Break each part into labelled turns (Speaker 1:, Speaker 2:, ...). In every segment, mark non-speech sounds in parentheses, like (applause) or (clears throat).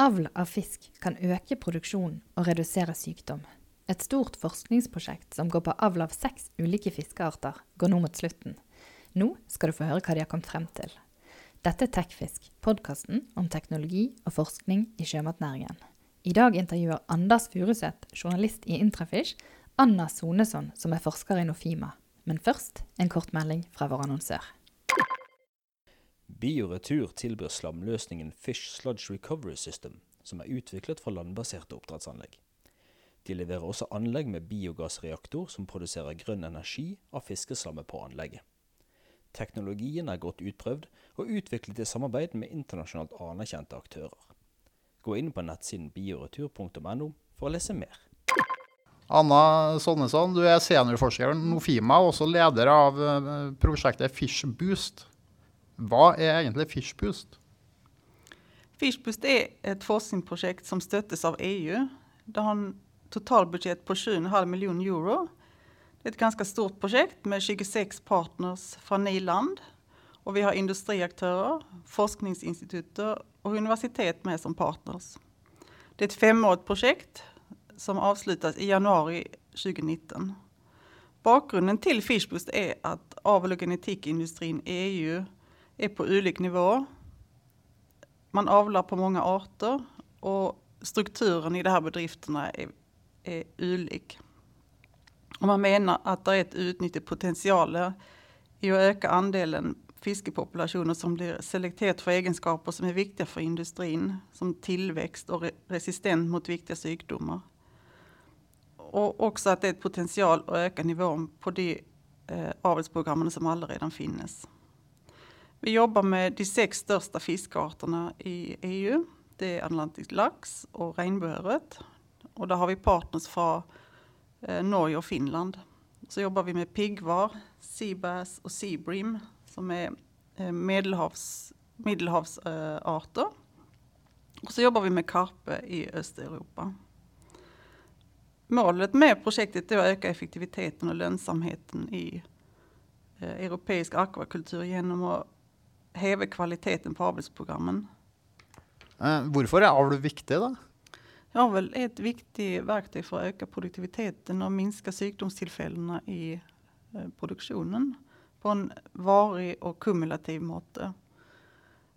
Speaker 1: Avl av fisk kan øke produksjonen og redusere sykdom. Et stort forskningsprosjekt som går på avl av seks ulike fiskearter, går nå mot slutten. Nå skal du få høre hva de har kommet frem til. Dette er Tekfisk, podkasten om teknologi og forskning i sjømatnæringen. I dag intervjuer Anders Furuseth, journalist i Intrafish, Anna Sonesson, som er forsker i Nofima. Men først en kort melding fra vår annonsør.
Speaker 2: Bioretur tilbyr slamløsningen Fish Sludge Recovery System, som er utviklet for landbaserte oppdrettsanlegg. De leverer også anlegg med biogassreaktor som produserer grønn energi av fiskeslammet på anlegget. Teknologien er godt utprøvd og utviklet i samarbeid med internasjonalt anerkjente aktører. Gå inn på nettsiden bioretur.no for å lese mer.
Speaker 3: Anna Sonnesson, du er seniorforsker ved Nofima og også leder av eh, prosjektet Fish Boost. Hva er egentlig Fishboost?
Speaker 4: Fishboost är ett forskningsprojekt som stöttes av EU. Det har en totalbudget på 7,5 miljoner euro. Det är ett ganska stort projekt med 26 partners från nyland. Och vi har industriaktörer, forskningsinstitut och universitet med som partners. Det är ett femårigt projekt som avslutas i januari 2019. Bakgrunden till Fishboost är att avel och genetikindustrin i EU är på ulik nivå. Man avlar på många arter och strukturen i de här bedrifterna är, är ulik. Och man menar att det är ett utnyttjat potential i att öka andelen fiskepopulationer som blir selekterat för egenskaper som är viktiga för industrin, som tillväxt och resistent mot viktiga sjukdomar. Och också att det är ett potential att öka nivån på de eh, avelsprogrammen som allaredan finns. Vi jobbar med de sex största fiskarterna i EU. Det är atlantisk lax och regnbåret. Och där har vi partners från eh, Norge och Finland. Så jobbar vi med piggvar, seabass och seabrim som är eh, medelhavs, medelhavsarter. Och så jobbar vi med karpe i Östeuropa. Målet med projektet är att öka effektiviteten och lönsamheten i eh, europeisk akvakultur genom att heve kvaliteten på avelsprogrammen.
Speaker 3: Eh, varför är avl viktig då?
Speaker 4: Avel är ett viktigt verktyg för att öka produktiviteten och minska sjukdomstillfällena i eh, produktionen på en varig och kumulativ måte.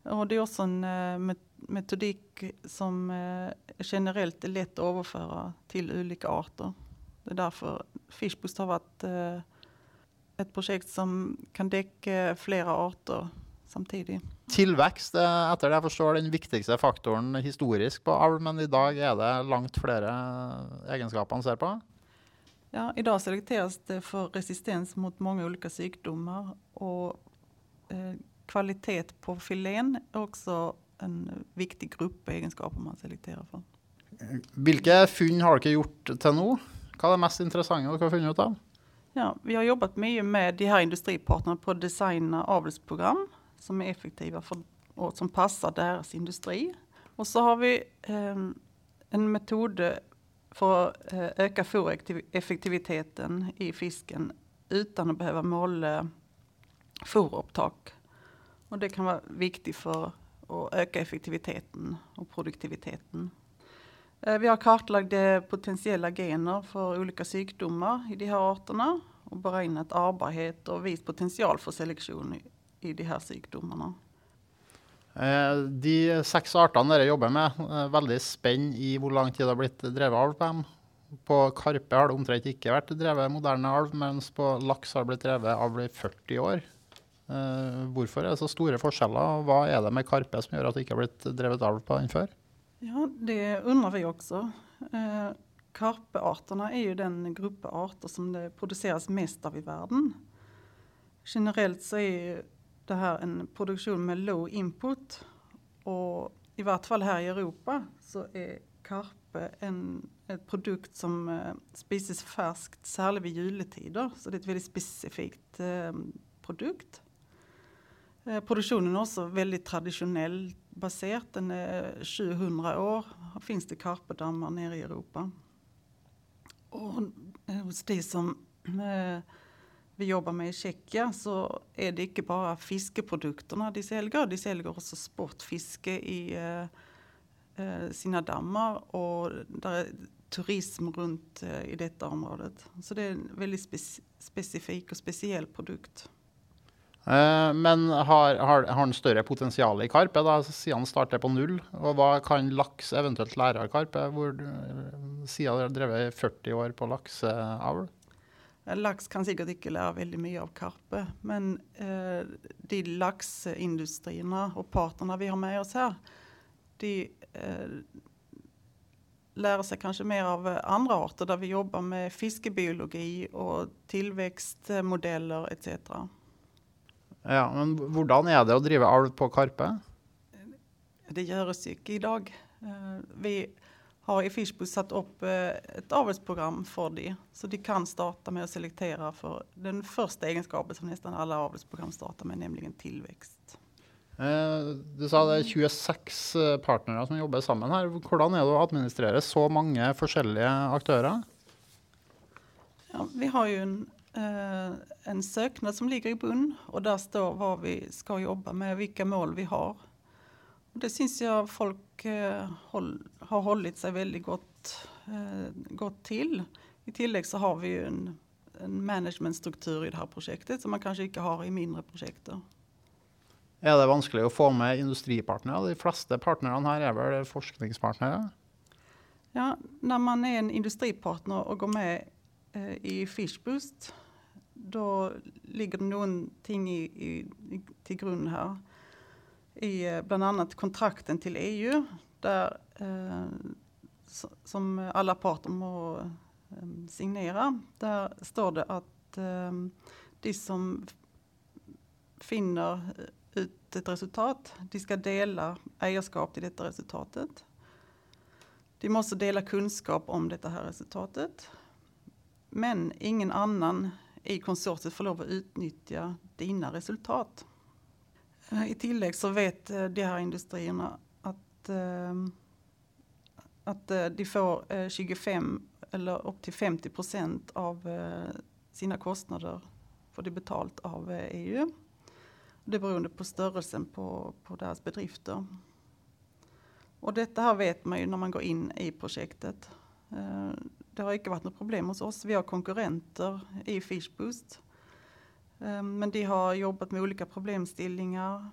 Speaker 4: Och det är också en eh, metodik som generellt är lätt att överföra till olika arter. Det är därför Fishboost har varit ett projekt som kan täcka flera arter samtidig.
Speaker 3: Tillväxt är efter det jag förstår den viktigaste faktorn historiskt på avl, men idag är det långt fler egenskaper man ser på.
Speaker 4: Ja, idag selekteras det för resistens mot många olika sjukdomar och eh, kvalitet på filén är också en viktig grupp egenskaper man selekterar för.
Speaker 3: Vilka fynd har ni gjort till nu? Vad är det mest intressanta du har funnit ut av?
Speaker 4: Ja, vi har jobbat mycket med de här industripartnerna på att designa avelsprogram som är effektiva för, och som passar deras industri. Och så har vi eh, en metod för att eh, öka foreffektiviteten i fisken utan att behöva måla forupptag. Och det kan vara viktigt för att öka effektiviteten och produktiviteten. Eh, vi har kartlagt potentiella gener för olika sjukdomar i de här arterna och beräknat arbarhet och vis potential för selektion i de här sjukdomarna.
Speaker 3: Eh, de sex arterna ni jobbar med, är väldigt spänd i hur lång tid det har blivit drevet alv på dem. På karpe har det omtrent inte varit drevet moderne alv, medan på lax har det blivit drevet alv i 40 år. Eh, varför är det så stora skillnader och vad är det med karpe som gör att det inte har blivit drevet alv på den förr?
Speaker 4: Ja, det undrar vi också. Eh, karpearterna är ju den grupp arter som det produceras mest av i världen. Generellt så är det här en produktion med low input. Och i vart fall här i Europa så är karpe en, ett produkt som eh, spises färskt, särskilt vid juletider. Så det är ett väldigt specifikt eh, produkt. Eh, produktionen är också väldigt traditionell baserat. Den är eh, 700 år finns det karpedammar nere i Europa. Och eh, hos de som eh, vi jobbar med i Tjeckien så är det inte bara fiskeprodukterna de säljer. De säljer också sportfiske i, eh, eh, sina dammar och där är turism runt eh, i detta området. Så det är en väldigt spec specifik och speciell produkt.
Speaker 3: Eh, men har, har, har den större potential i Karpe, da, siden starter på null? Och vad kan laks eventuellt lære av Karpe, hvor eh, siden dere har drevet 40 år på lakseavl?
Speaker 4: Eh, Lax kan säkert inte lära väldigt mycket av karpe, men eh, de laxindustrierna och parterna vi har med oss här, de eh, lär sig kanske mer av eh, andra arter där vi jobbar med fiskebiologi och tillväxtmodeller etc.
Speaker 3: Ja, men hvordan er det å drive alv på Karpe?
Speaker 4: Det görs mycket idag. Eh, vi har i Fishbus satt upp eh, ett avelsprogram för det, så de kan starta med att selektera för den första egenskapen som nästan alla avelsprogram startar med, nämligen tillväxt.
Speaker 3: Eh, Du sa det er 26 eh, partnere som jobber sammen her. Hvordan er det å administrere så mange forskjellige aktører?
Speaker 4: Ja, vi har ju en, en söknad som ligger i bunn och där står vad vi ska jobba med, vilka mål vi har. Det syns jag folk eh, håll, har hållit sig väldigt gott, eh, gott till. I tillägg så har vi ju en, en managementstruktur i det här projektet som man kanske inte har i mindre projekt.
Speaker 3: Er det vanskelig å få med industripartnere? De fleste partnerne her er vel forskningspartnere?
Speaker 4: Ja, när man är en industripartner och går med eh, i Fishboost då ligger det någonting i, i, i, till grund här. I eh, bland annat kontrakten till EU där, eh, som alla parter må eh, signera. Där står det att eh, de som finner eh, ut ett resultat, de ska dela ägarskap till detta resultatet. De måste dela kunskap om detta här resultatet. Men ingen annan i konsortiet får lov att utnyttja dina resultat. Eh, I tillägg så vet eh, de här industrierna att, ehm, att eh, de får 25 eller upp till 50 procent av sina kostnader får de betalt av EU. Det beroende på störelsen på, på deras bedrifter. Och detta här vet man ju när man går in i projektet. Det har inte varit något problem hos oss. Vi har konkurrenter i Fishboost. Eh, Men de har jobbat med olika problemställningar.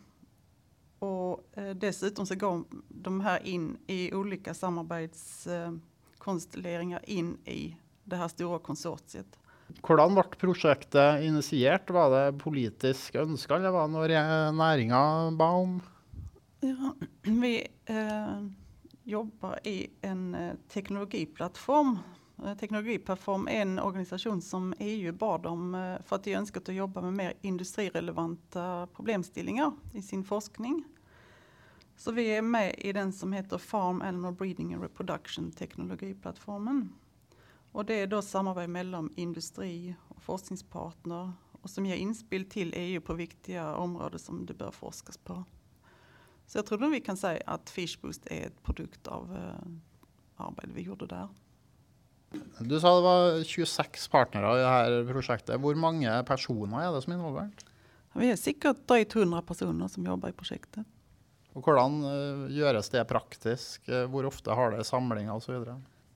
Speaker 4: Och eh, dessutom så går de här in i olika samarbetskonstelleringar in i det här stora konsortiet.
Speaker 3: Hvordan ble prosjektet initiert? Var det politisk ønska, eller var det noe næringa ba om?
Speaker 4: Ja, (clears throat) vi eh, jobbar i en eh, teknologiplattform. Eh, teknologiplattform är en organisation som EU bad om eh, för att de önskat att jobba med mer industrirelevanta problemställningar i sin forskning. Så vi är med i den som heter Farm Animal Breeding and Reproduction teknologiplattformen. Och det är då samarbete mellan industri och forskningspartner och som ger inspel till EU på viktiga områden som det bör forskas på. Så jag tror nog vi kan säga att Fishboost är ett produkt av eh, arbetet vi gjorde där.
Speaker 3: Du sa det var 26 partnere i dette prosjektet. Hvor mange personer er det som er involvert?
Speaker 4: Vi är säkert drygt 100 personer som jobbar i projektet.
Speaker 3: Og hvordan eh, gjøres det praktisk? Eh, Hvor ofte har det samlinger osv.?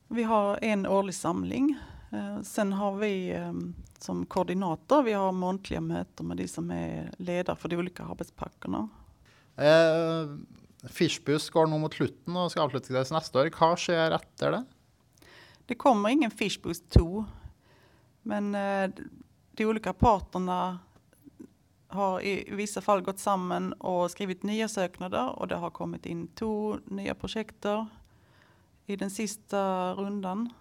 Speaker 4: Vi har en årlig samling. Eh, sen har vi som koordinator, vi har månatliga möten med de som är ledare för de olika arbetspackarna.
Speaker 3: Eh, Fishbus går nå mot slutten og skal avsluttes neste år. Hva skjer etter det?
Speaker 4: Det kommer ingen Fishboost 2, men eh, de olika parterna har i vissa fall gått samman och skrivit nya söknader och det har kommit in två nya projekter i den sista rundan.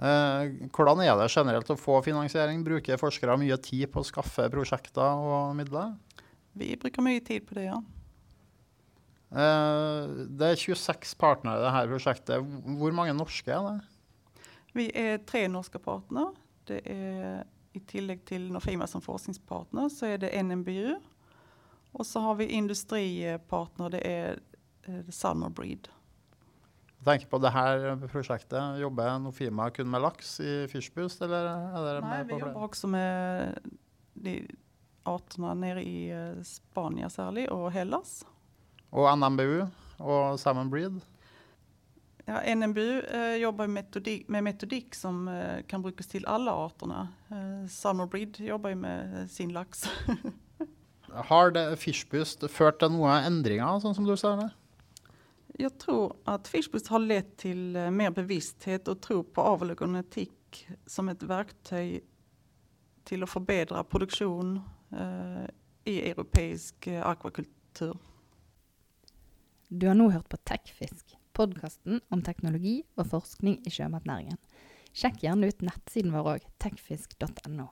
Speaker 3: Eh, hvordan er det generelt å få finansiering? Bruker forskere mye tid på å skaffe prosjekter og midler?
Speaker 4: Vi brukar mycket tid på det. Ja.
Speaker 3: Eh, det er 26 partnere i dette prosjektet. Hvor mange norske er det?
Speaker 4: Vi är tre norska partner. Det är i tillägg till Nofima som forskningspartner så är det NMBU. Och så har vi industripartner, det är eh, Summer Breed.
Speaker 3: Jeg tenker på det her prosjektet. Jobber Nofima kun med laks i Fishboost, eller er dere
Speaker 4: Nej,
Speaker 3: med
Speaker 4: vi jobbar också med de arterna nere i eh, Spanien särskilt och
Speaker 3: NMBU, og Salmon Breed.
Speaker 4: Ja, NMBU eh, jobbar metodik, med metodikk som eh, kan brukes til alle arterna. Eh, Salmon Breed jobbar med sin lax. (laughs)
Speaker 3: Har det Fishboost ført til noen endringer, sånn som du det?
Speaker 4: Jag tror att Fishboost har lett till eh, mer bevissthet och tro på avel och genetik som ett verktyg till att förbättra produktion eh, i europeisk eh, akvakultur.
Speaker 1: Du har nå hørt på Tekfisk, podkasten om teknologi og forskning i sjømatnæringen. Sjekk gjerne ut nettsiden vår òg, tekfisk.no.